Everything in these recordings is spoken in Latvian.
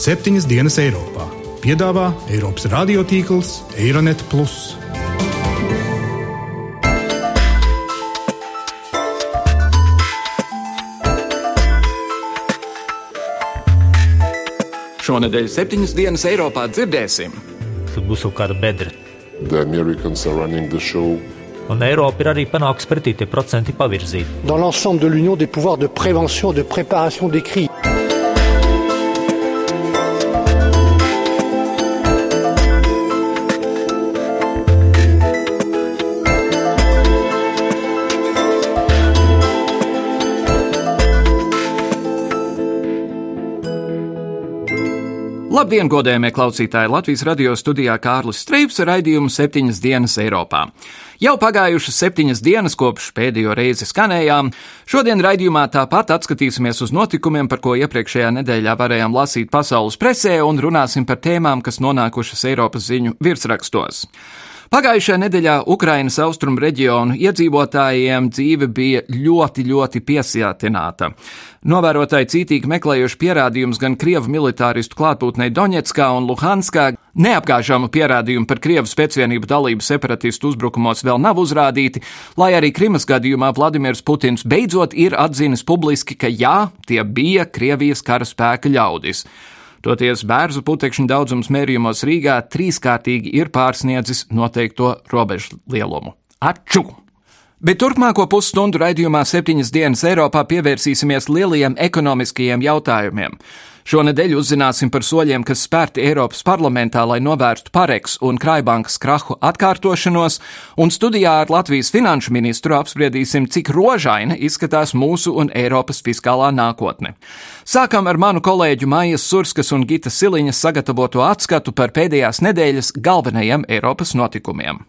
septiņas dienas Eiropā. Piedāvā Eiropas radiotīkls Eironet. Šonadēļ septiņas dienas Eiropā dzirdēsim. Tur būs kaut kāda bedra. The Americans are running the show. Un Eiropa ir arī panākusi pretī tie procenti pavirzīt. dans l'ensemble de l'Union des pouvoirs de prévention, de préparation des crises. Labdien, godējumie klausītāji! Latvijas radio studijā Kārlis Streips raidījumu septiņas dienas Eiropā. Jau pagājušas septiņas dienas kopš pēdējo reizi skanējām. Šodien raidījumā tāpat atskatīsimies uz notikumiem, par ko iepriekšējā nedēļā varējām lasīt pasaules presē, un runāsim par tēmām, kas nonākušas Eiropas ziņu virsrakstos. Pagājušajā nedēļā Ukrainas austrumu reģionu iedzīvotājiem dzīve bija ļoti, ļoti piesātināta. Novērotāji cītīgi meklējuši pierādījumus gan Krievu militāristu klātbūtnē Doņetskā un Luhanskā, neapgāžamu pierādījumu par Krievu spēcvienību dalību separatistu uzbrukumos vēl nav uzrādīti, lai arī Krimas gadījumā Vladimirs Putins beidzot ir atzinis publiski, ka jā, tie bija Krievijas kara spēka ļaudis. Toties bērnu putekšņu daudzums mērījumos Rīgā trīskārtīgi ir pārsniedzis noteikto robežu lielumu. Atču! Bet turpmāko pusstundu raidījumā septiņas dienas Eiropā pievērsīsimies lielajiem ekonomiskajiem jautājumiem. Šonadēļ uzzināsim par soļiem, kas spērti Eiropas parlamentā, lai novērstu pareks un krājbankas krahu atkārtošanos, un studijā ar Latvijas finanšu ministru apspriedīsim, cik rožaina izskatās mūsu un Eiropas fiskālā nākotne. Sākam ar manu kolēģu Maijas Surskas un Gita Siliņas sagatavoto atskatu par pēdējās nedēļas galvenajiem Eiropas notikumiem.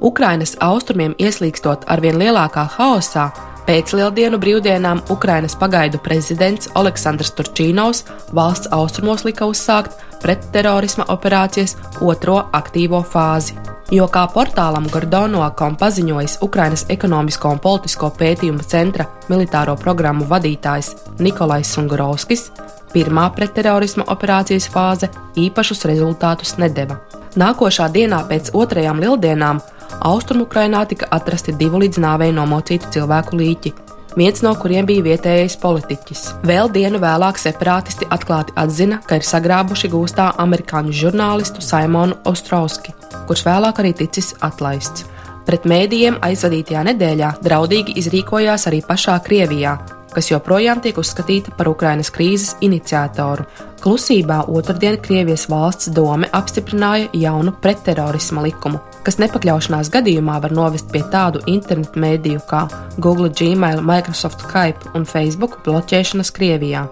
Ukrainas austrumiem ieslīgstot arvien lielākā haosā, pēc lieldienu brīvdienām Ukrainas pagaidu prezidents Aleksandrs Turčīnovs valsts austrumos lika uzsākt pretterorisma operācijas otro aktīvo fāzi. Jo kā portālam Gordono.com paziņojis Ukrainas ekonomisko un politisko pētījumu centra militāro programmu vadītājs Nikolais Sungurovskis, pirmā pretterorisma operācijas fāze īpašus rezultātus nedeva. Nākošā dienā pēc otrajām lieldienām Austrumukrainā tika atrasti divu līdz nāvei nomocītu cilvēku līķi, viens no kuriem bija vietējais politiķis. Vēl dienu vēlāk separātisti atklāti atzina, ka ir sagrābuši gūstā amerikāņu žurnālistu Simonu Ostrowski, kurš vēlāk arī ticis atlaists. Pret mēdījiem aizvadītajā nedēļā draudīgi izrīkojās arī pašā Krievijā, kas joprojām tiek uzskatīta par Ukrainas krīzes iniciatoru. Klusībā otrdien Krievijas valsts dome apstiprināja jaunu pretterorisma likumu, kas nepakļaušanās gadījumā var novest pie tādu internetu mēdīju kā Google, Gmail, Microsoft Skype un Facebook bloķēšanas Krievijā.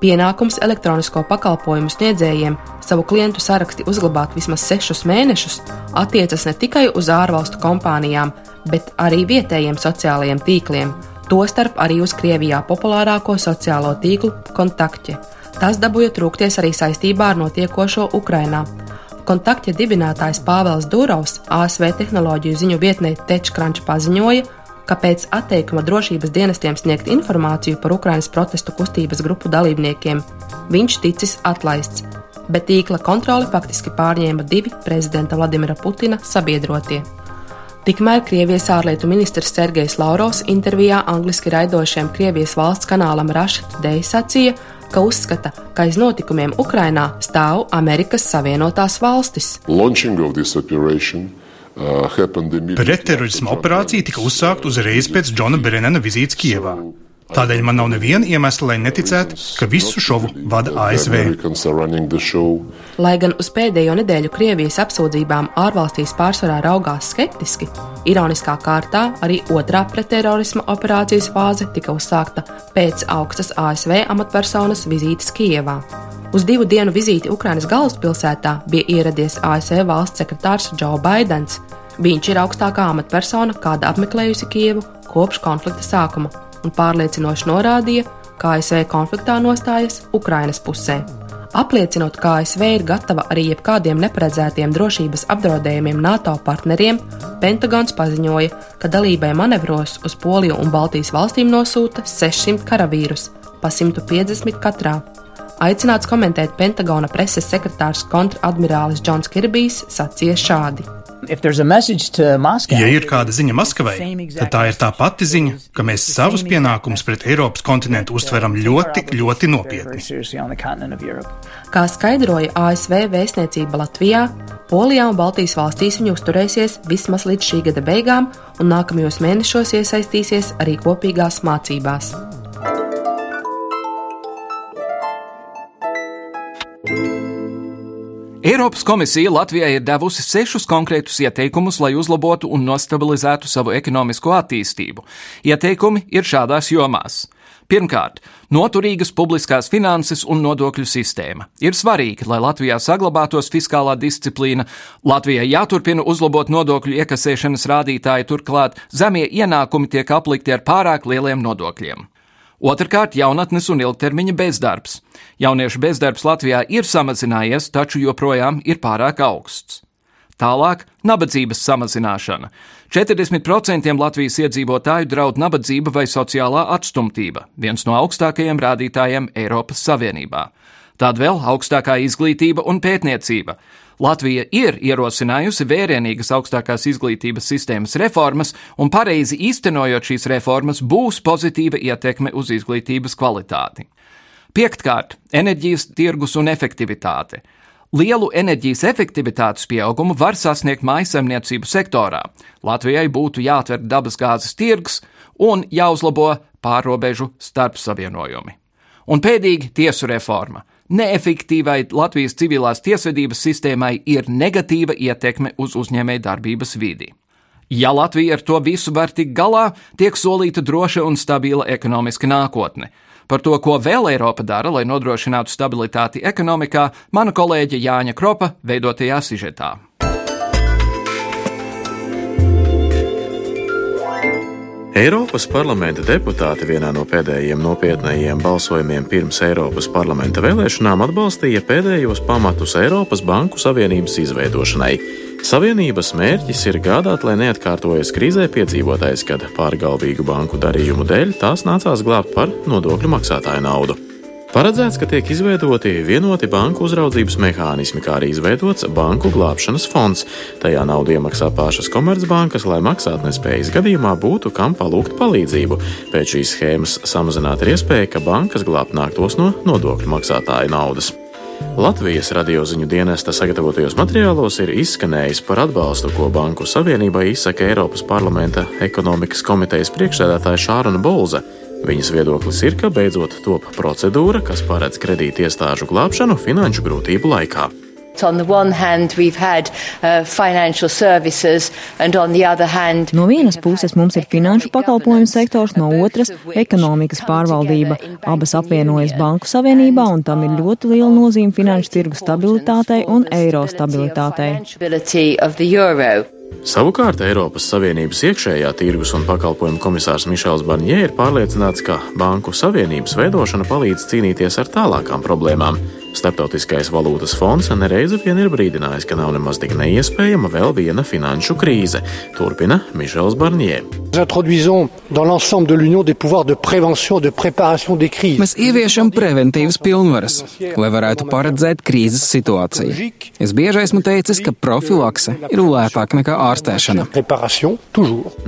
Pienākums elektronisko pakalpojumu sniedzējiem savu klientu saraksti uzglabāt vismaz sešus mēnešus attiecas ne tikai uz ārvalstu kompānijām, bet arī vietējiem sociālajiem tīkliem, tostarp arī uz Krievijā populārāko sociālo tīklu kontakti. Tas dabūja trūkties arī saistībā ar notiekošo Ukrainā. Kontakta dibinātājs Pāvils Dūrovs ASV tehnoloģiju ziņu vietnē TechCrunch paziņoja, ka pēc atteikuma drošības dienestiem sniegt informāciju par Ukrainas protestu kustības grupu dalībniekiem viņš ticis atlaists, bet tīkla kontroli faktiski pārņēma divi prezidenta Vladimira Putina sabiedrotie. Tikmēr Krievijas ārlietu ministrs Sergejs Laurovs intervijā angliski raidošiem Krievijas valsts kanālam Russia Today sacīja, ka uzskata, ka aiz notikumiem Ukrainā stāv Amerikas Savienotās valstis. Launching of this operation uh. Pretterorisma operācija tika uzsākta uzreiz pēc Džona Brennana vizītes Kievā. Tādēļ man nav neviena iemesla, lai neticētu, ka visu šovu vada ASV. Lai gan uz pēdējo nedēļu Krievijas apsūdzībām ārvalstīs pārsvarā raugās skeptiski, ironiskā kārtā arī otrā pretterorisma operācijas fāze tika uzsākta pēc augstas ASV amatpersonas vizītes Kijevā. Uz divu dienu vizīti Ukrainas galvaspilsētā bija ieradies ASV valsts sekretārs Joe Bidenis. Viņš ir augstākā amatpersona, kāda apmeklējusi Kijevu kopš konflikta sākuma, un pārliecinoši norādīja, ka ASV konfliktā nostājas Ukrainas pusē. Apliecinot, ka ASV ir gatava arī jebkādiem neparedzētiem drošības apdraudējumiem NATO partneriem, Pentagons paziņoja, ka dalībai manevros uz Poliju un Baltijas valstīm nosūta 600 karavīrus, pa 150 katrā. Aicināts komentēt Pentagona preses sekretārs kontradmirālis Džons Kirbijs sacīja šādi. Ja ir kāda ziņa Maskavai, tad tā ir tā pati ziņa, ka mēs savus pienākumus pret Eiropas kontinentu uztveram ļoti, ļoti nopietni. Kā skaidroja ASV vēstniecība Latvijā, Polijā un Baltijas valstīs viņi uzturēsies vismaz līdz šī gada beigām un nākamajos mēnešos iesaistīsies arī kopīgās mācībās. Eiropas komisija Latvijai ir devusi sešus konkrētus ieteikumus, lai uzlabotu un nostabilizētu savu ekonomisko attīstību. Ieteikumi ir šādās jomās. Pirmkārt, noturīgas publiskās finanses un nodokļu sistēma. Ir svarīgi, lai Latvijā saglabātos fiskālā disciplīna, Latvijai jāturpina uzlabot nodokļu iekasēšanas rādītāji, turklāt zemie ienākumi tiek aplikti ar pārāk lieliem nodokļiem. Otrakārt, jaunatnes un ilgtermiņa bezdarbs. Jauniešu bezdarbs Latvijā ir samazinājies, taču joprojām ir pārāk augsts. Tālāk - nabadzības samazināšana. 40% Latvijas iedzīvotāju draud nabadzība vai sociālā atstumtība, viens no augstākajiem rādītājiem Eiropas Savienībā. Tāda vēl augstākā izglītība un pētniecība. Latvija ir ierosinājusi vērienīgas augstākās izglītības sistēmas reformas, un pareizi īstenojot šīs reformas, būs pozitīva ietekme uz izglītības kvalitāti. Piektkārt, enerģijas tirgus un efektivitāte. Lielu enerģijas efektivitātes pieaugumu var sasniegt mājasemniecību sektorā. Latvijai būtu jāatver dabasgāzes tirgus un jāuzlabo pārobežu starpsavienojumi. Un pēdīgi tiesu reforma neefektīvai Latvijas civilās tiesvedības sistēmai ir negatīva ietekme uz uzņēmēju darbības vidi. Ja Latvija ar to visu var tikt galā, tiek solīta droša un stabila ekonomiska nākotne. Par to, ko vēl Eiropa dara, lai nodrošinātu stabilitāti ekonomikā, mana kolēģe Jāņa Kropa veidotajā sižetā. Eiropas parlamenta deputāti vienā no pēdējiem nopietnējiem balsojumiem pirms Eiropas parlamenta vēlēšanām atbalstīja pēdējos pamatus Eiropas Banku Savienības izveidošanai. Savienības mērķis ir gādāt, lai neatkārtojas krīzē piedzīvotais, kad pārgalvīgu banku darījumu dēļ tās nācās glābt par nodokļu maksātāju naudu. Paredzēts, ka tiek izveidoti vienoti banku uzraudzības mehānismi, kā arī izveidots banku glābšanas fonds. Tajā naudu iemaksā pašas komercbankas, lai maksātnespējas gadījumā būtu kam palūgt palīdzību. Pēc šīs schēmas samazināta ir iespēja, ka bankas glābt nāktos no nodokļu maksātāju naudas. Latvijas radioziņu dienesta sagatavotajos materiālos ir izskanējis par atbalstu, ko Banku Savienībai izsaka Eiropas parlamenta ekonomikas komitejas priekšsēdētāja Šārona Bolza. Viņas viedoklis ir, ka beidzot top procedūra, kas paredz kredīti iestāžu glābšanu finanšu grūtību laikā. Hand, uh, hand, no vienas puses mums ir finanšu pakalpojumu sektors, no otras - ekonomikas pārvaldība. Abas apvienojas Banku Savienībā, un tam ir ļoti liela nozīme finanšu tirgu stabilitātei un eiro stabilitātei. Savukārt Eiropas Savienības iekšējā tirgus un pakalpojumu komisārs Mišels Barņē ir pārliecināts, ka Banku Savienības veidošana palīdz cīnīties ar tālākām problēmām. Startautiskais valūtas fonds nereizi vien ir brīdinājis, ka nav nemaz tik neiespējama vēl viena finanšu krīze. Turpina Mišels Barņē. Mēs ieviešam preventīvas pilnvaras, lai varētu paredzēt krīzes situāciju. Es bieži esmu teicis, ka profilakse ir lētāka nekā ārstēšana.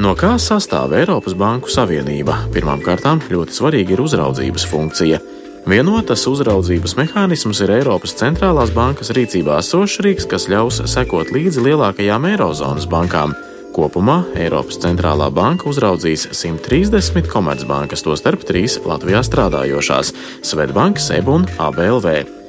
No kā sastāv Eiropas Banku Savienība? Pirmkārt, ļoti svarīga ir uzraudzības funkcija. Vienotas uzraudzības mehānisms ir Eiropas centrālās bankas rīcībā esošs rīks, kas ļaus sekot līdzi lielākajām Eirozonas bankām. Kopumā Eiropas centrālā banka uzraudzīs 130 komercbankas, tostarp trīs Latvijā strādājošās - Svetbanka, SEB un ABLV.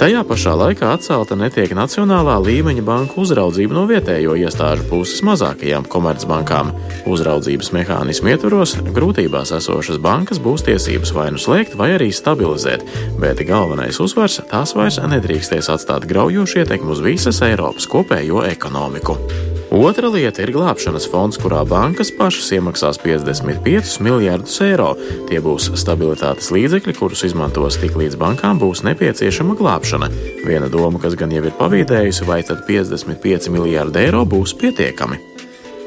Tajā pašā laikā atcelta netiek nacionālā līmeņa banku uzraudzība no vietējo iestāžu puses mazākajām komercbankām. Uzraudzības mehānismu ietvaros grūtībās esošas bankas būs tiesības vai nu slēgt, vai arī stabilizēt, bet galvenais uzsvars tās vairs nedrīkstēs atstāt graujošu ietekmi uz visas Eiropas kopējo ekonomiku. Otra lieta ir glābšanas fonds, kurā bankas pašas iemaksās 55 miljardus eiro. Tie būs stabilitātes līdzekļi, kurus izmantos tik līdz bankām būs nepieciešama glābšana. Viena doma, kas gan jau ir pavīdējusi, vai tad 55 miljardi eiro būs pietiekami.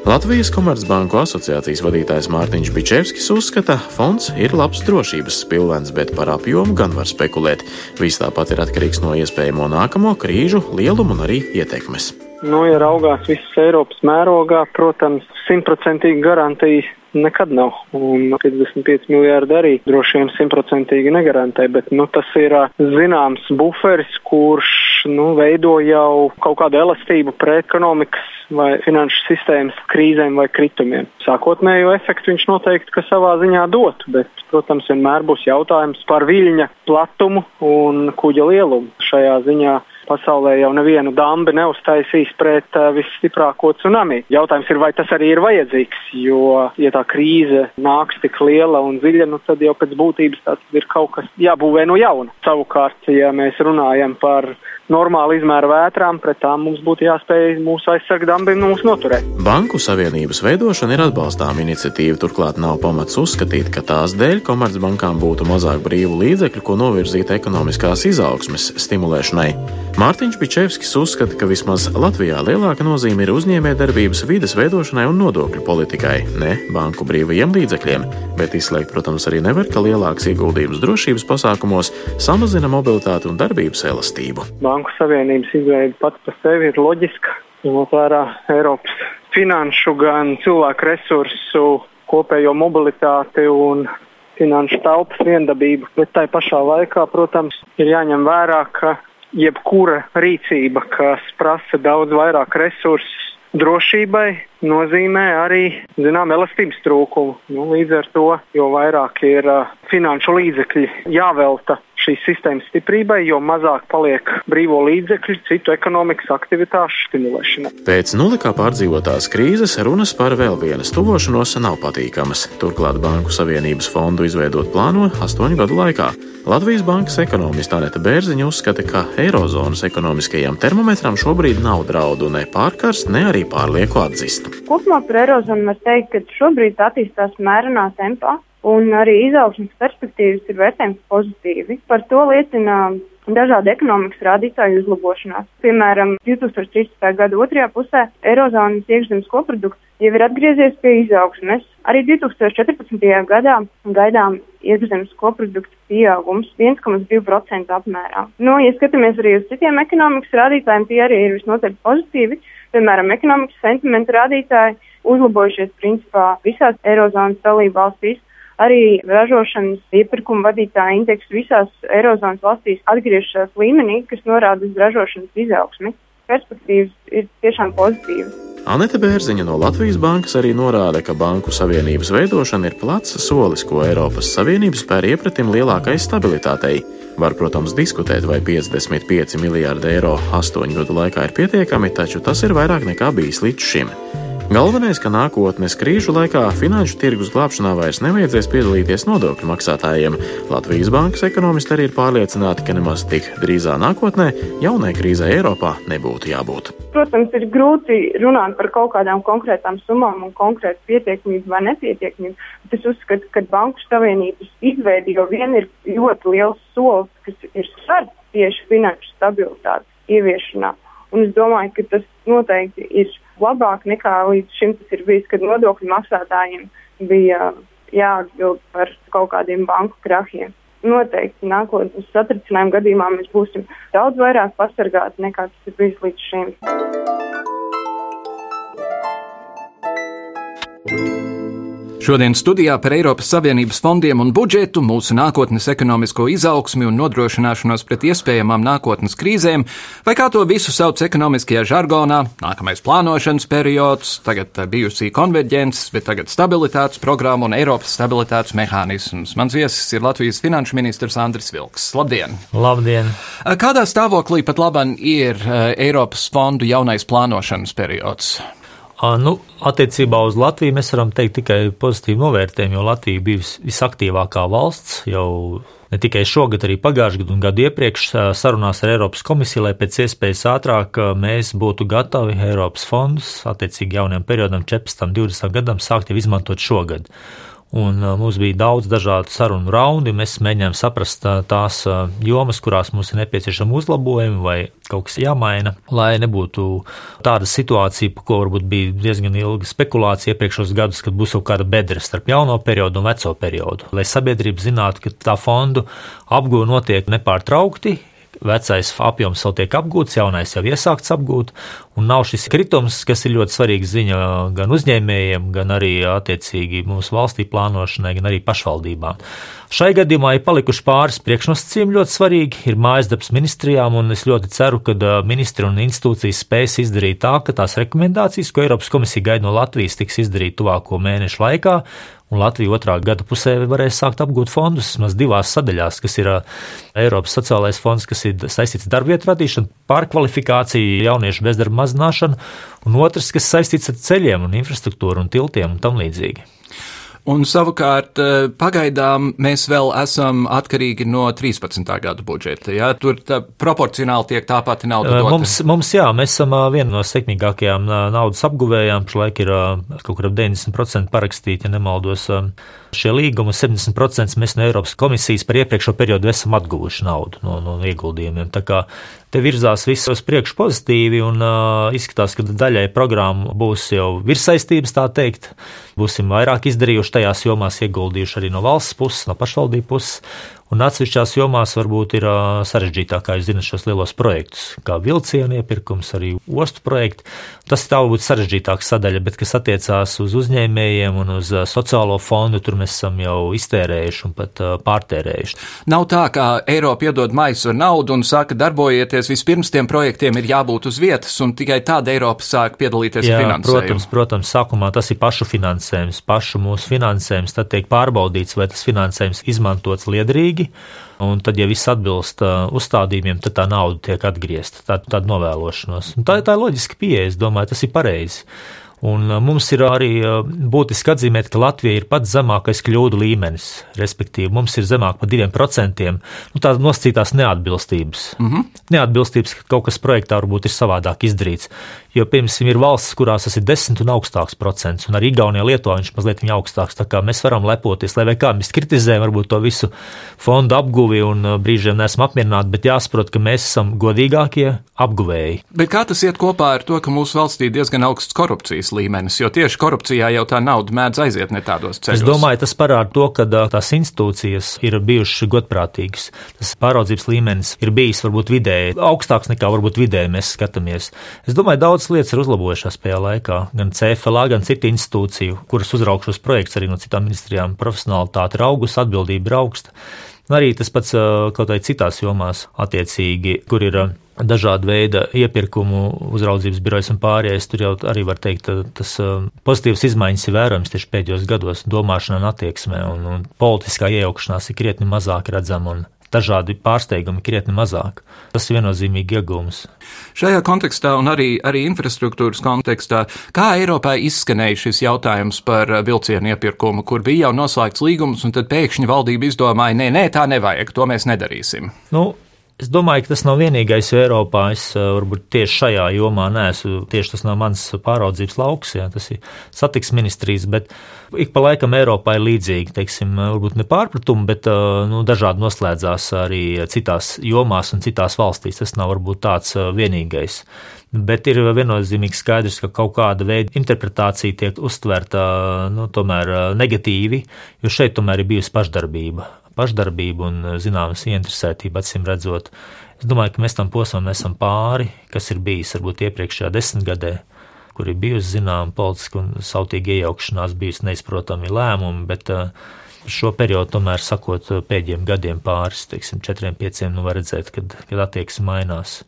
Latvijas Komercbanku asociācijas vadītājs Mārtiņš Bičevskis uzskata, fonds ir labs drošības spilvens, bet par apjomu gan var spekulēt. Viss tāpat ir atkarīgs no iespējamo nākamo krīžu lielumu un arī ietekmes. Nu, ja raugās visas Eiropas mērogā, protams, simtprocentīgi garantija nekad nav. Un 55 miljārdi arī droši vien simtprocentīgi negarantē, bet nu, tas ir zināms buferis, kurš nu, veido jau kaut kādu elastību pret ekonomikas vai finanšu sistēmas krīzēm vai kritumiem. Sākotnējo efektu viņš noteikti ka savā ziņā dotu, bet, protams, vienmēr būs jautājums par viļņa platumu un kuģa lielumu. Šajā ziņā Pasaulē jau nevienu dambi neuztaisīs pret uh, visstiprāko tsunami. Jautājums ir, vai tas arī ir vajadzīgs, jo, ja tā krīze nāks tik liela un dziļa, nu, tad jau pēc būtības tas ir kaut kas jābūvē no jauna. Savukārt, ja mēs runājam par normāla izmēra vētrām, pret tām mums būtu jāspēj mūsu aizsargdambim mūs noturēt. Banku savienības veidošana ir atbalstām iniciatīva, turklāt nav pamats uzskatīt, ka tās dēļ komercbankām būtu mazāk brīvu līdzekļu, ko novirzīt ekonomiskās izaugsmes stimulēšanai. Mārtiņš Bičevskis uzskata, ka vismaz Latvijā lielāka nozīme ir uzņēmējdarbības vides veidošanai un nodokļu politikai, ne banku brīvajiem līdzekļiem, bet izslēgt, protams, arī nevar, ka lielāks ieguldījums drošības pasākumos samazina mobilitāti un darbības elastību. Banku savienības izveide pats par sevi ir loģiska, ņemot vērā Eiropas finanšu gan cilvēku resursu kopējo mobilitāti un finanšu telpas viendabību, bet tai pašā laikā, protams, ir jāņem vērā, ka jebkura rīcība, kas prasa daudz vairāk resursus drošībai, nozīmē arī zinām elastības trūkumu. Nu, līdz ar to, jo vairāk ir uh, finanšu līdzekļi jāvelta šīs sistēmas stiprībai, jo mazāk paliek brīvo līdzekļu citu ekonomikas aktivitāšu stimulēšanai. Pēc nulikā pārdzīvotās krīzes runas par vēl vienas tuvošanos nav patīkamas. Turklāt Banku Savienības fondu izveidot plāno astoņu gadu laikā. Latvijas bankas ekonomista Anita Bērziņa uzskata, ka Eirozonas ekonomiskajam termometram šobrīd nav draudu ne pārkarst, ne arī pārlieku atzist. Kopumā par Eirozonu var teikt, ka šobrīd attīstās mērenā tempā un arī izaugsmas perspektīvas ir vērtējums pozitīvi. Par to liecina dažādi ekonomikas rādītāju uzlabošanās. Piemēram, 2013. gada otrajā pusē Eirozonas iekšzemes koprodukts jau ir atgriezies pie izaugsmes. Arī 2014. gadā gaidām iekšzemes koprodukta pieaugums 1,2% apmērā. Nu, ja skatāmies arī uz citiem ekonomikas rādītājiem, tie arī ir visnotaļ pozitīvi. Piemēram, ekonomikas sentimenta rādītāji uzlabojušies principā visās Eirozonas dalību valstīs. Arī ražošanas iepirkuma vadītāja indeks visās Eirozonas valstīs atgriežas līmenī, kas norāda uz ražošanas izaugsmi. Perspektīvas ir tiešām pozitīvas. Anete Bērziņa no Latvijas bankas arī norāda, ka Banku Savienības veidošana ir plats solis, ko Eiropas Savienība spēr iepratim lielākai stabilitātei. Var, protams, diskutēt, vai 55 miljārdi eiro astoņu gadu laikā ir pietiekami, taču tas ir vairāk nekā bijis līdz šim. Galvenais, ka nākotnes krīžu laikā finanšu tirgus glābšanā vairs nevajadzēs piedalīties nodokļu maksātājiem. Latvijas bankas ekonomisti arī ir pārliecināti, ka nemaz tik drīzā nākotnē jaunai krīzē Eiropā nebūtu jābūt. Protams, ir grūti runāt par kaut kādām konkrētām summām un konkrētu pietiekamību vai nepietiekamību, bet es uzskatu, ka Banku Savienības izveide jau vien ir ļoti liels solis, kas ir svarīgs tieši finanšu stabilitātes ieviešanā. Un es domāju, ka tas noteikti ir labāk nekā līdz šim tas ir bijis, kad nodokļu maksātājiem bija jāatbild par kaut kādiem banku krahiem. Noteikti nākotnes satricinājuma gadījumā mēs būsim daudz vairāk pasargāti nekā tas ir bijis līdz šim. Šodien studijā par Eiropas Savienības fondiem un budžetu, mūsu nākotnes ekonomisko izaugsmi un nodrošināšanos pret iespējamām nākotnes krīzēm, vai kā to visu sauc ekonomiskajā žargonā, nākamais plānošanas periods, tagad bijusī konverģences, bet tagad stabilitātes programma un Eiropas stabilitātes mehānisms. Mans viesis ir Latvijas finanšu ministrs Andris Vilks. Labdien! Labdien! Kādā stāvoklī pat labam ir eh, Eiropas fondu jaunais plānošanas periods? Nu, attiecībā uz Latviju mēs varam teikt tikai pozitīvu novērtējumu, jo Latvija bija visaktīvākā valsts jau ne tikai šogad, arī pagājušajā gadā un gadu iepriekš sarunās ar Eiropas komisiju, lai pēc iespējas ātrāk mēs būtu gatavi Eiropas fondus attiecīgi jaunajam periodam, 14, 20 gadam, sākt jau izmantot šogad. Un mums bija daudz dažādu sarunu raundi. Mēs mēģinājām saprast tās jomas, kurās mums ir nepieciešama uzlabojumi vai kaut kas jāmaina, lai nebūtu tāda situācija, par ko varbūt bija diezgan ilga spekulācija iepriekšējos gadus, kad būs kaut kāda bedra starp jauno periodu un veco periodu. Lai sabiedrība zinātu, ka tā fondu apgūve notiek nepārtraukti, vecais apjoms vēl tiek apgūts, jaunais jau iesākts apgūt, un nav šis kritums, kas ir ļoti svarīgs ziņa gan uzņēmējiem, gan arī attiecīgi mūsu valstī plānošanai, gan arī pašvaldībām. Šai gadījumā ir palikuši pāris priekšnosacījumi ļoti svarīgi. Ir mājas darbs ministrijām, un es ļoti ceru, ka ministri un institūcijas spēs izdarīt tā, ka tās rekomendācijas, ko Eiropas komisija gaida no Latvijas, tiks izdarīt tuvāko mēnešu laikā, un Latvija otrā gada pusē varēs sākt apgūt fondus vismaz divās sadaļās, kas ir Eiropas sociālais fonds, kas ir saistīts ar darbvietu radīšanu, pārkvalifikāciju, jauniešu bezdarba mazināšanu, un otrs, kas saistīts ar ceļiem un infrastruktūru un tiltiem un tam līdzīgi. Un savukārt eh, pagaidām mēs vēl esam atkarīgi no 13. gada budžeta. Ja? Tur tā, proporcionāli tiek tā pati nauda. Dota. Mums, mums, jā, mēs esam viena no sekmīgākajām naudas apguvējām. Pašlaik ir kaut kur ap 90% parakstīti, ja nemaldos šie līgumi, 70% mēs no Eiropas komisijas par iepriekšējo periodu esam atguvuši naudu no, no ieguldījumiem. Tā kā te virzās viss uz priekšu pozitīvi un uh, izskatās, ka daļai programmu būs jau virssaistības, tā teikt. Būsim vairāk izdarījuši tajās jomās, ieguldījuši arī no valsts puses, no pašvaldību puses. Un atsevišķās jomās varbūt ir sarežģītāk, kā jūs zināt, šos lielos projektus, kā vilcienu iepirkums, arī ostu projekti. Tas tā varbūt sarežģītāka sadaļa, bet kas attiecās uz uzņēmējiem un uz sociālo fondu, tur mēs esam jau iztērējuši un pat pārtērējuši. Nav tā, ka Eiropa iedod maisu ar naudu un saka, darbojieties, vispirms tiem projektiem ir jābūt uz vietas, un tikai tāda Eiropa sāk piedalīties Jā, finansējumā. Protams, protams, sākumā tas ir pašu finansējums, pašu mūsu finansējums, tad tiek pārbaudīts, vai tas finansējums izmantots liederīgi. Un tad, ja viss atbilst uh, uzstādījumiem, tad tā nauda tiek atgriezta. Tā tāda novēlošanās. Un tā, tā ir loģiska pieeja. Es domāju, tas ir pareizi. Un mums ir arī būtiski atzīmēt, ka Latvija ir pats zemākais kļūdu līmenis. Respektīvi, mums ir zemāk par 2%. Nu, tādas nosacītās neatbilstības. Mm -hmm. Neatbilstības, ka kaut kas projektā varbūt ir savādāk izdarīts. Jo, piemēram, ir valstis, kurās tas ir 10 un augstāks procents, un arī Igaunijā, Lietuvā viņš mazliet augstāks. Tā kā mēs varam lepoties, lai kā mēs kritizējam varbūt to visu fondu apguvi un brīžiem neesam apmierināti, bet jāsaprot, ka mēs esam godīgākie apguvēji. Bet kā tas iet kopā ar to, ka mūsu valstī ir diezgan augsts korupcijas līmenis, jo tieši korupcijā jau tā nauda mēdz aiziet ne tādos ceļos? Es domāju, tas parāda to, ka tās institūcijas ir bijušas godprātīgas. Tas pāraudzības līmenis ir bijis varbūt vidēji augstāks nekā varbūt vidēji mēs skatāmies. Es domāju, daudz lietas ir uzlabojušās pēdējā laikā. Gan CFLA, gan citu institūciju, kuras uzraukšos projekts arī no citām ministrijām, profesionālitāte ir augusi, atbildība ir augsta. Arī tas pats kaut vai citās jomās, attiecīgi, kur ir dažāda veida iepirkumu uzraudzības birojas un pārējais. Tur jau arī var teikt, tas pozitīvs izmaiņas ir vērojams tieši pēdējos gados domāšanā un attieksmē, un, un politiskā iejaukšanās ir krietni mazāk redzama un dažādi pārsteigumi krietni mazāk. Tas ir viennozīmīgi iegūms. Šajā kontekstā un arī, arī infrastruktūras kontekstā, kā Eiropā izskanēja šis jautājums par vilcienu iepirkumu, kur bija jau noslēgts līgums, un tad pēkšņi valdība izdomāja, nē, nē, tā nevajag, to mēs nedarīsim. Nu, Es domāju, ka tas nav vienīgais Eiropā. Es varbūt tieši šajā jomā neesmu, tieši tas nav mans pāraudzības lauks, jā, tas ir satiks ministrijas, bet ik pa laikam Eiropā ir līdzīgi, teiksim, varbūt ne pārpratumi, bet nu, dažādi noslēdzās arī citās jomās un citās valstīs. Tas nav varbūt tāds vienīgais. Bet ir viennozīmīgi skaidrs, ka kaut kāda veida interpretācija tiek uztverta nu, negatīvi, jo šeit tomēr ir bijusi pašdarbība pašdarbību un eh, zināmas ieinteresētību, acīm redzot. Es domāju, ka mēs tam posmam esam pāri, kas ir bijis varbūt iepriekšējā desmitgadē, kur ir bijusi zināma politiska un sautīga iejaukšanās, bijusi neizprotami lēmumi, bet uh, šo periodu, tomēr sakot, pēdējiem gadiem pāris, teiksim, četriem, pieciem, nu var redzēt, kad, kad attieksme mainās.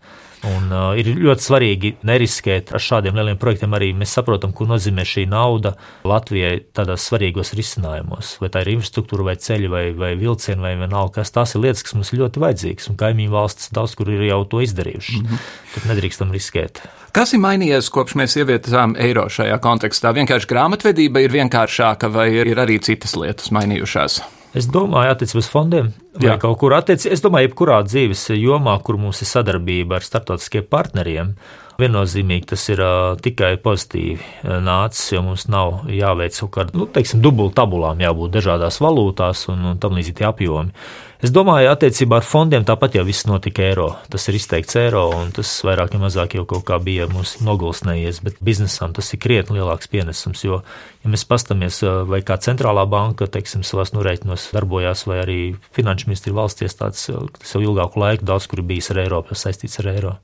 Un, uh, ir ļoti svarīgi neriskēt ar šādiem lieliem projektiem. Arī mēs saprotam, ko nozīmē šī nauda Latvijai tādos svarīgos risinājumos. Vai tā ir infrastruktūra, vai ceļi, vai, vai vilcieni, vai vienalga kas. Tās ir lietas, kas mums ļoti vajadzīgas, un kaimiņu valstis daudz kur ir jau to izdarījuši. Mm -hmm. Tad nedrīkstam riskēt. Kas ir mainījies kopš mēs ievietām eiro šajā kontekstā? Vienkārši grāmatvedība ir vienkāršāka, vai ir arī citas lietas mainījušās? Es domāju, attiecībā uz fondiem, vai Jā. kaut kur attiecībā. Es domāju, jebkurā dzīves jomā, kur mums ir sadarbība ar starptautiskiem partneriem, Viennozīmīgi tas ir uh, tikai pozitīvi nācis, jo mums nav jāveic kaut kāda, nu, teiksim, dubultabulām jābūt dažādās valūtās un, un tam līdzīgi apjomi. Es domāju, attiecībā ar fondiem tāpat jau viss notika eiro. Tas ir izteikts eiro, un tas vairāk vai mazāk jau kaut kā bija mums nogulsnējies, bet biznesam tas ir krietni lielāks pienesums, jo, ja mēs pastamies, vai kā centrālā banka, teiksim, savās norēķinos darbojās, vai arī finanšu ministri valsts iestādes, tas jau ilgāku laiku daudz, kur bijis ar Eiropu, saistīts ar eiro.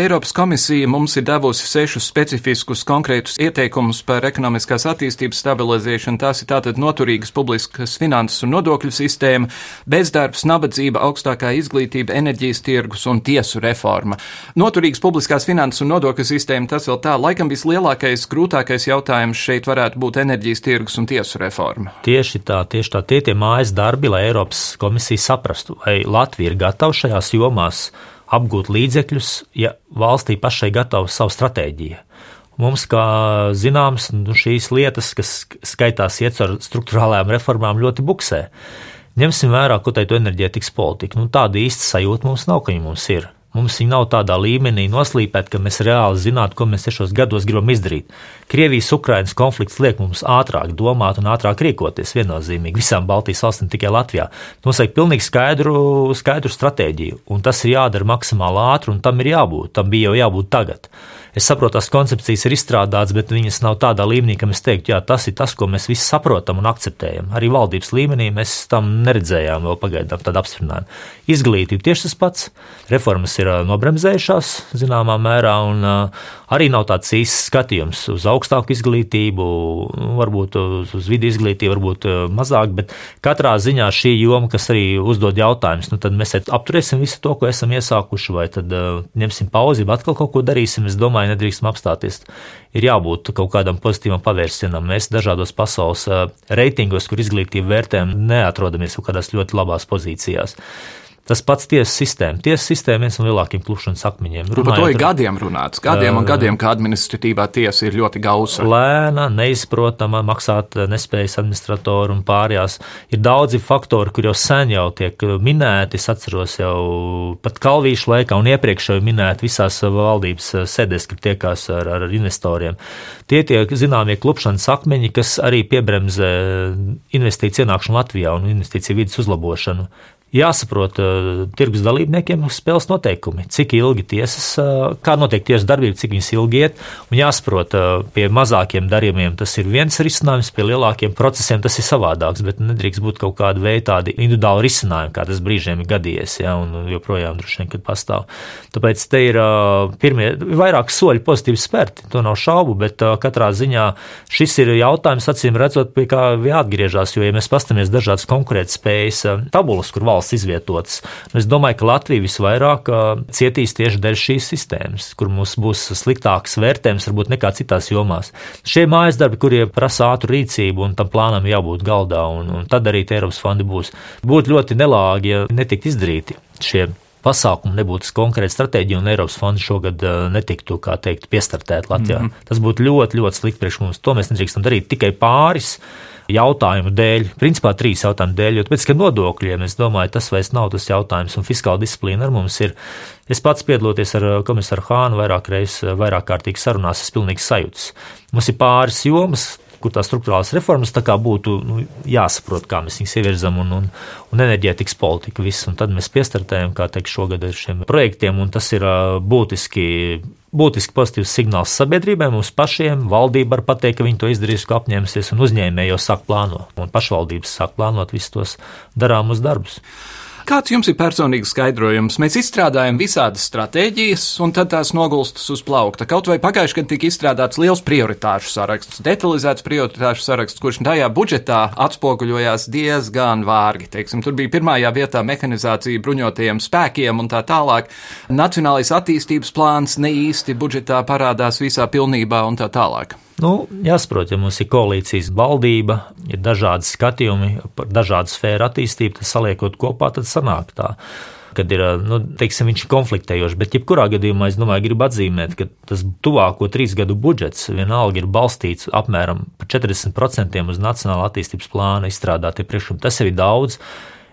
Eiropas komisija mums ir devusi sešus specifiskus konkrētus ieteikumus par ekonomiskās attīstības stabilizēšanu. Tās ir tātad noturīgas publiskas finanses un nodokļu sistēma, bezdarbs, nabadzība, augstākā izglītība, enerģijas tirgus un tiesu reforma. Noturīgas publiskās finanses un nodokļu sistēma tas vēl tā, laikam vislielākais, grūtākais jautājums šeit varētu būt enerģijas tirgus un tiesu reforma. Tieši tā, tieši tā, tie tie mājas darbi, lai Eiropas komisija saprastu, vai Latvija ir gatava šajās jomās apgūt līdzekļus, ja valstī pašai gatava savu stratēģiju. Mums, kā zināms, nu, šīs lietas, kas skaitās iet ar struktūrālajām reformām, ļoti buksē. Ņemsim vērā, ko teikt enerģētikas politika. Nu, tāda īsta sajūta mums nav, ka viņa mums ir. Mums viņa nav tādā līmenī noslīpēta, ka mēs reāli zinātu, ko mēs šos gados gribam izdarīt. Krievijas-Ukrainas konflikts liek mums ātrāk domāt un ātrāk rīkoties viennozīmīgi visām Baltijas valstīm, tikai Latvijā. Mums vajag pilnīgi skaidru, skaidru stratēģiju, un tas ir jādara maksimāli ātri, un tam ir jābūt. Tam bija jau jābūt tagad. Es saprotu, tās koncepcijas ir izstrādātas, bet viņas nav tādā līmenī, ka mēs teiktu, jā, tas ir tas, ko mēs visi saprotam un akceptējam. Arī valdības līmenī mēs tam neredzējām vēl pagaidām tādu apstiprinājumu. Izglītība tieši tas pats. Reformas ir nobremzējušās zināmā mērā, un arī nav tāds īsts skatījums uz augstāku izglītību, varbūt uz, vidu izglītību, varbūt mazāk, bet katrā ziņā šī joma, kas arī uzdod jautājumus, nu tad mēs apturēsim visu to, ko esam iesākuši, vai tad ņemsim pauzi, atkal kaut ko darīsim. Es domāju, domāju, nedrīkstam apstāties. Ir jābūt kaut kādam pozitīvam pavērsienam. Mēs dažādos pasaules reitingos, kur izglītību vērtējam, neatrodamies kaut kādās ļoti labās pozīcijās. Tas pats tiesas sistēma. Tiesas sistēma ir viens no lielākajiem klušanas akmeņiem. Runājot, par to ir gadiem runāts. Gadiem un gadiem, kā administratīvā tiesa ir ļoti gausa. Lēna, neizprotama, maksāt nespējas administratoru un pārējās. Ir daudzi faktori, kur jau sen jau tiek minēti. Es atceros jau pat Kalvīšu laikā un iepriekš jau minēti visās valdības sēdēs, kad tiekās ar, ar investoriem. Tie tiek zināmie klupšanas akmeņi, kas arī piebremzē investīciju ienākšanu Latvijā un investīciju vidas uzlabošanu jāsaprot uh, tirgus dalībniekiem spēles noteikumi, cik ilgi tiesas, uh, kā notiek tiesas darbība, cik viņas ilgi iet, un jāsaprot, uh, pie mazākiem darījumiem tas ir viens risinājums, pie lielākiem procesiem tas ir savādāks, bet nedrīkst būt kaut kāda veida tādi individuāli risinājumi, kā tas brīžiem ir gadījies, ja, un joprojām droši vien, kad pastāv. Tāpēc te ir uh, pirmie, vairāk soļi pozitīvi spērti, to nav šaubu, bet uh, katrā ziņā šis ir jautājums, acīm redzot, pie kā jāatgriežas, jo, ja mēs pastamies dažādas konkurētspējas tabulas, kur valsts valsts izvietotas. Nu, es domāju, ka Latvija visvairāk cietīs tieši dēļ šīs sistēmas, kur mums būs sliktāks vērtējums varbūt nekā citās jomās. Šie mājas darbi, kuriem prasa ātru rīcību un tam plānam jābūt galdā, un, un tad arī Eiropas fondi būs. Būtu ļoti nelāgi, ja netiktu izdarīti šie pasākumu, nebūtu konkrēta stratēģija, un Eiropas fondi šogad netiktu, kā teikt, piestartēt Latvijā. Mm -hmm. Tas būtu ļoti, ļoti slikti priekš mums. To mēs nedrīkstam darīt tikai pāris jautājumu dēļ, principā trīs jautājumu dēļ, jo pēc tam nodokļiem es domāju, tas vairs nav tas jautājums, un fiskāla disciplīna ar mums ir. Es pats piedaloties ar komisāru Hānu vairāk reizes, vairāk kārtīgi sarunās, es pilnīgi sajūtas. Mums ir pāris jomas, kur tās struktūrālās reformas būtu nu, jāsaprot, kā mēs viņus ievirzam, un, un, un enerģētikas politika viss. Un tad mēs piestartējam, kā teikt, šogad ar šiem projektiem, un tas ir būtiski. Būtiski pozitīvs signāls sabiedrībai, mums pašiem. Valdība var pateikt, ka viņi to izdarīs, ko apņēmusies, un uzņēmēji jau sāk plānot, un pašvaldības sāk plānot visus tos darāmus darbus. Kāds jums ir personīgs skaidrojums? Mēs izstrādājam visādas stratēģijas, un tad tās nogulstas uz plaukta. Kaut vai pagājušajā gadā tika izstrādāts liels prioritāšu saraksts, detalizēts prioritāšu saraksts, kurš tajā budžetā atspoguļojās diezgan vārgi. Teiksim, tur bija pirmajā vietā mehanizācija bruņotajiem spēkiem un tā tālāk. Nacionālais attīstības plāns ne īsti budžetā parādās visā pilnībā un tā tālāk. Nu, jāsaprot, ja mums ir koalīcijas valdība, ir dažādi skatījumi par dažādu sfēru attīstību, tad saliekot kopā, tad sanāk tā. Kad ir, nu, teiksim, viņš ir konfliktējošs, bet jebkurā gadījumā es domāju, gribu atzīmēt, ka tas tuvāko trīs gadu budžets vienalga ir balstīts apmēram par 40% uz nacionālā attīstības plāna izstrādātie priekšlikumi. Tas ir daudz.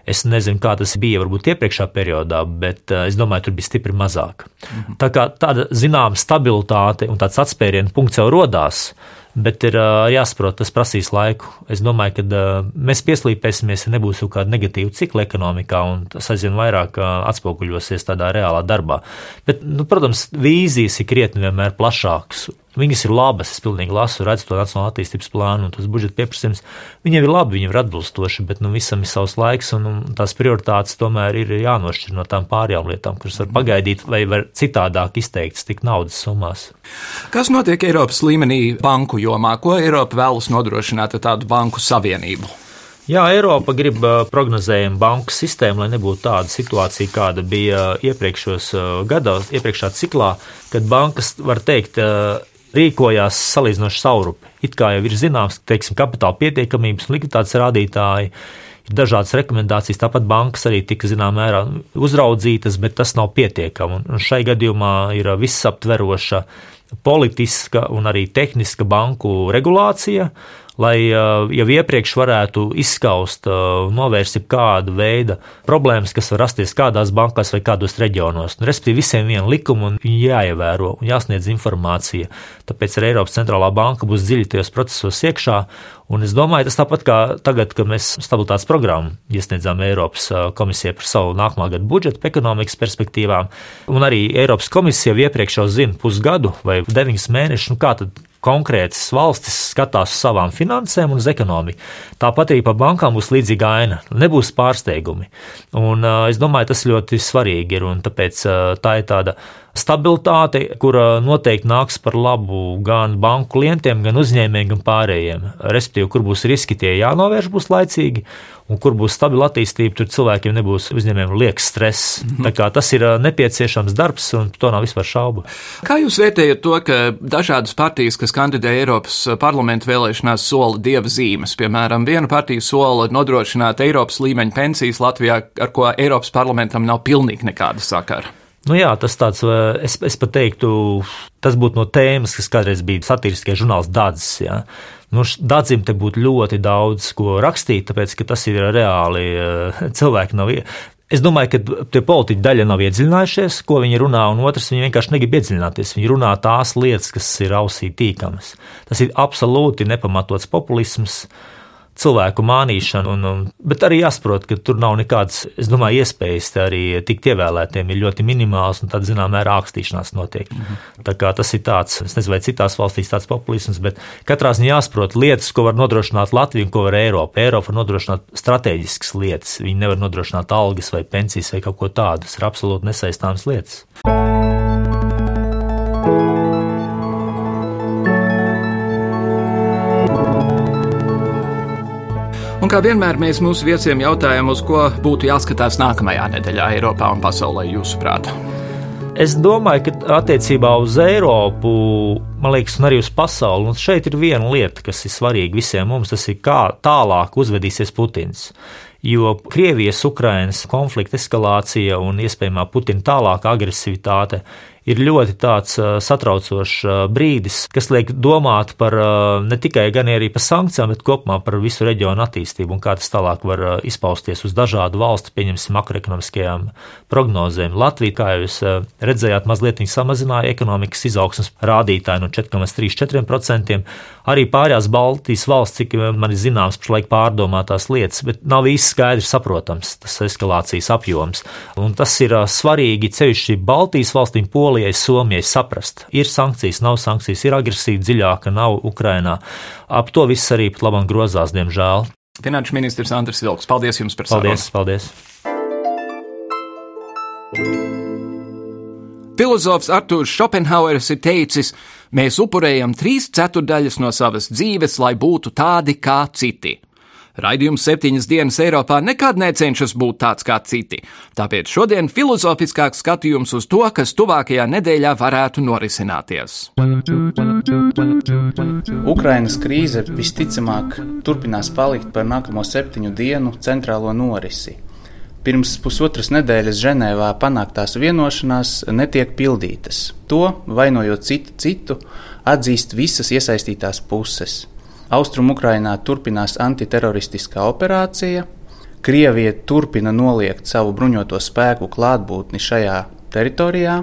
Es nezinu, kā tas bija varbūt iepriekšējā periodā, bet uh, es domāju, tur bija stipri mazāk. Mhm. Tā kā tāda zināma stabilitāte un tāds atspērienu punkts jau rodās. Bet ir jāsaprot, tas prasīs laiku. Es domāju, ka mēs pieslīpēsimies, ja nebūs kaut kāda negatīva cikla ekonomikā, un tas aizvien vairāk atspoguļosies tādā reālā darbā. Bet, nu, protams, vīzijas ir krietni vienmēr plašākas. Viņas ir labas, es pilnīgi lasu, redzu to nacionālo attīstības plānu, un tas budžeta pieprasījums. Viņiem ir labi, viņi ir atbilstoši, bet nu, visam ir savs laiks, un, un tās prioritātes tomēr ir jānošķir no tām pārējām lietām, kuras var pagaidīt vai var citādāk izteikts tik naudas summās. Kas notiek Eiropas līmenī banku jomā? Ko Eiropa vēlas nodrošināt ar tādu banku savienību? Jā, Eiropa grib prognozējumu banku sistēmu, lai nebūtu tāda situācija, kāda bija iepriekšējos gados, iepriekšējā ciklā, kad bankas, var teikt, rīkojās salīdzinoši saurupi. It kā jau ir zināms, ka teiksim, kapitāla pietiekamības un likviditātes rādītāji ir dažādas rekomendācijas. Tāpat bankas arī tika zināmā mērā uzraudzītas, bet tas nav pietiekami. Un šai gadījumā ir visaptveroša politiska un arī tehniska banku regulācija lai uh, jau iepriekš varētu izskaust, uh, novērst kādu veidu problēmas, kas var rasties kādās bankās vai kādos reģionos. Un, respektīvi, visiem viena likuma un jāievēro un jāsniedz informācija. Tāpēc arī Eiropas centrālā banka būs dziļi tajos procesos iekšā. Un es domāju, tas tāpat kā tagad, kad mēs stabilitātes programmu iesniedzām Eiropas uh, komisijai par savu nākamā gada budžetu, ekonomikas perspektīvām, un arī Eiropas komisija jau iepriekš jau zina pusgadu vai deviņus mēnešus, nu kā tad konkrētas valstis skatās uz savām finansēm un uz ekonomiku. Tāpat arī par bankām būs līdzīga aina. Nebūs pārsteigumi. Un, es domāju, tas ļoti svarīgi ir. Tāpēc uh, tā ir tāda stabilitāte, kura noteikti nāks par labu gan banku klientiem, gan uzņēmējiem, gan pārējiem. Respektīvi, kur būs riski, tie jānovērš būs laicīgi, un kur būs stabila attīstība, tur cilvēkiem nebūs uzņēmējiem liekas stress. Mm -hmm. Tas ir nepieciešams darbs, un to nav vispār šaubu. Kā jūs vērtējat to, ka dažādas partijas, kas kandidē Eiropas parlamentu vēlēšanās, sola dieva zīmes? Piemēram, viena partija sola nodrošināt Eiropas līmeņa pensijas Latvijā, ar ko Eiropas parlamentam nav pilnīgi nekāda sakara. Nu jā, tas tāds, es, es pat teiktu, tas būtu no tēmas, kas kādreiz bija satiriskajā žurnāls Dādzis. Ja. Nu, Dādzim te būtu ļoti daudz ko rakstīt, tāpēc, ka tas ir reāli cilvēki nav. Es domāju, ka tie politiķi daļa nav iedziļinājušies, ko viņi runā, un otrs, viņi vienkārši negrib iedziļināties. Viņi runā tās lietas, kas ir ausī tīkamas. Tas ir absolūti nepamatots populisms. Cilvēku mānīšanu, un, un, bet arī jāsaprot, ka tur nav nekādas, es domāju, iespējas arī tikt ievēlētiem, ir ļoti minimāls un tad, zināmā mērā, ākstīšanās notiek. -hmm. Tā kā tas ir tāds, es nezinu, vai citās valstīs tāds populisms, bet katrā ziņā jāsaprot lietas, ko var nodrošināt Latvija un ko var Eiropa. Eiropa var nodrošināt strateģiskas lietas, viņi nevar nodrošināt algas vai pensijas vai kaut ko tādu, tas ir absolūti nesaistāmas lietas. Un kā vienmēr mēs mūsu viesiem jautājam, uz ko būtu jāskatās nākamajā nedēļā Eiropā un pasaulē, jūsuprāt? Es domāju, ka attiecībā uz Eiropu, man liekas, un arī uz pasauli, un šeit ir viena lieta, kas ir svarīga visiem mums, tas ir kā tālāk uzvedīsies Putins. Jo Krievijas, Ukrainas konflikta eskalācija un iespējamā Putina tālāka agresivitāte ir ļoti tāds satraucošs brīdis, kas liek domāt par ne tikai gan arī par sankcijām, bet kopumā par visu reģionu attīstību un kā tas tālāk var izpausties uz dažādu valstu, pieņemsim, makroekonomiskajām prognozēm. Latvija, kā jūs redzējāt, mazliet samazināja ekonomikas izaugsmas rādītāju no 4,34%. Arī pārējās Baltijas valsts, cik man ir zināms, pašlaik pārdomātās lietas, bet nav īsti skaidrs saprotams tas eskalācijas apjoms. Un tas ir svarīgi ceļš Baltijas valstīm, Polijai Polijai, Somijai saprast, ir sankcijas, nav sankcijas, ir agresīva dziļāka, nav Ukrainā. Ap to viss arī pat labam grozās, diemžēl. Finanšu ministrs Andris Vilks, paldies jums par paldies, sarunu. Paldies! Filozofs Arthurs Schopenhauers ir teicis, mēs upurējam trīs ceturdaļas no savas dzīves, lai būtu tādi kā citi. Raidījums septiņas dienas Eiropā nekad necenšas būt tāds kā citi, tāpēc šodien filozofiskāks skatījums uz to, kas tuvākajā nedēļā varētu norisināties. Ukrainas krīze visticamāk turpinās palikt par nākamo septiņu dienu centrālo norisi. Pirms pusotras nedēļas Ženēvā panāktās vienošanās netiek pildītas. To, vainojot citu citu, atzīst visas iesaistītās puses. Austrum Ukrainā turpinās antiteroristiskā operācija, Krievija turpina noliegt savu bruņoto spēku klātbūtni šajā teritorijā,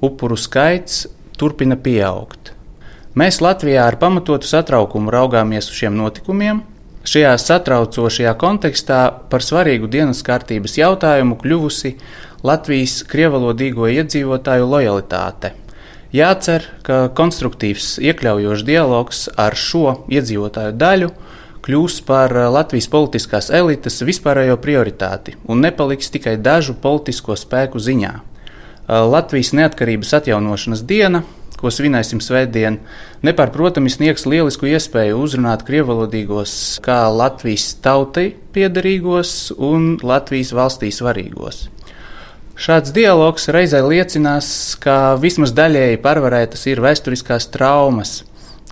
upuru skaits turpina pieaugt. Mēs Latvijā ar pamatotu satraukumu raugāmies uz šiem notikumiem. Šajā satraucošajā kontekstā par svarīgu dienas kārtības jautājumu kļuvusi Latvijas krievalodīgo iedzīvotāju lojalitāte. Jācer, ka konstruktīvs, iekļaujošs dialogs ar šo iedzīvotāju daļu kļūs par eh, Latvijas politiskās elites vispārējo prioritāti un nepaliks tikai dažu politisko spēku ziņā. Eh, Latvijas neatkarības atjaunošanas diena, ko svinēsim svētdien, nepārprotami sniegs lielisku iespēju uzrunāt krievalodīgos kā Latvijas tautai piederīgos un Latvijas valstī svarīgos. Šāds dialogs reizē liecinās, ka vismaz daļēji pārvarētas ir vēsturiskās traumas,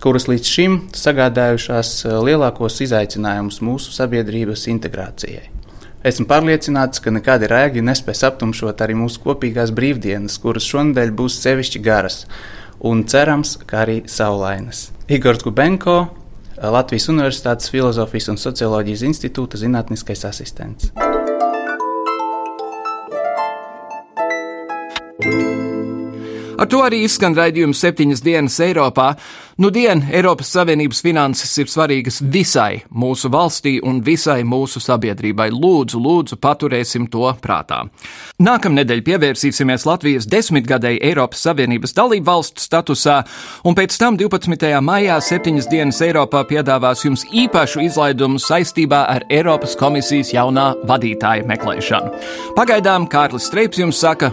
kuras līdz šim sagādājušās eh, lielākos izaicinājumus mūsu sabiedrības integrācijai. Esmu pārliecināts, ka nekādi rēgi nespēs aptumšot arī mūsu kopīgās brīvdienas, kuras šonadēļ būs sevišķi garas un cerams, ka arī saulainas. Igors Gubenko, Latvijas Universitātes Filozofijas un Socioloģijas institūta zinātniskais asistents. Ar to arī izskan raidījums septiņas dienas Eiropā. Nu, dien Eiropas Savienības finanses ir svarīgas visai mūsu valstī un visai mūsu sabiedrībai. Lūdzu, lūdzu, paturēsim to prātā. Nākamnedēļ pievērsīsimies Latvijas desmitgadēji Eiropas Savienības dalību valstu statusā, un pēc tam 12. maijā septiņas dienas Eiropā piedāvās jums īpašu izlaidumu saistībā ar Eiropas komisijas jaunā vadītāja meklēšanu. Pagaidām Kārlis Streips jums saka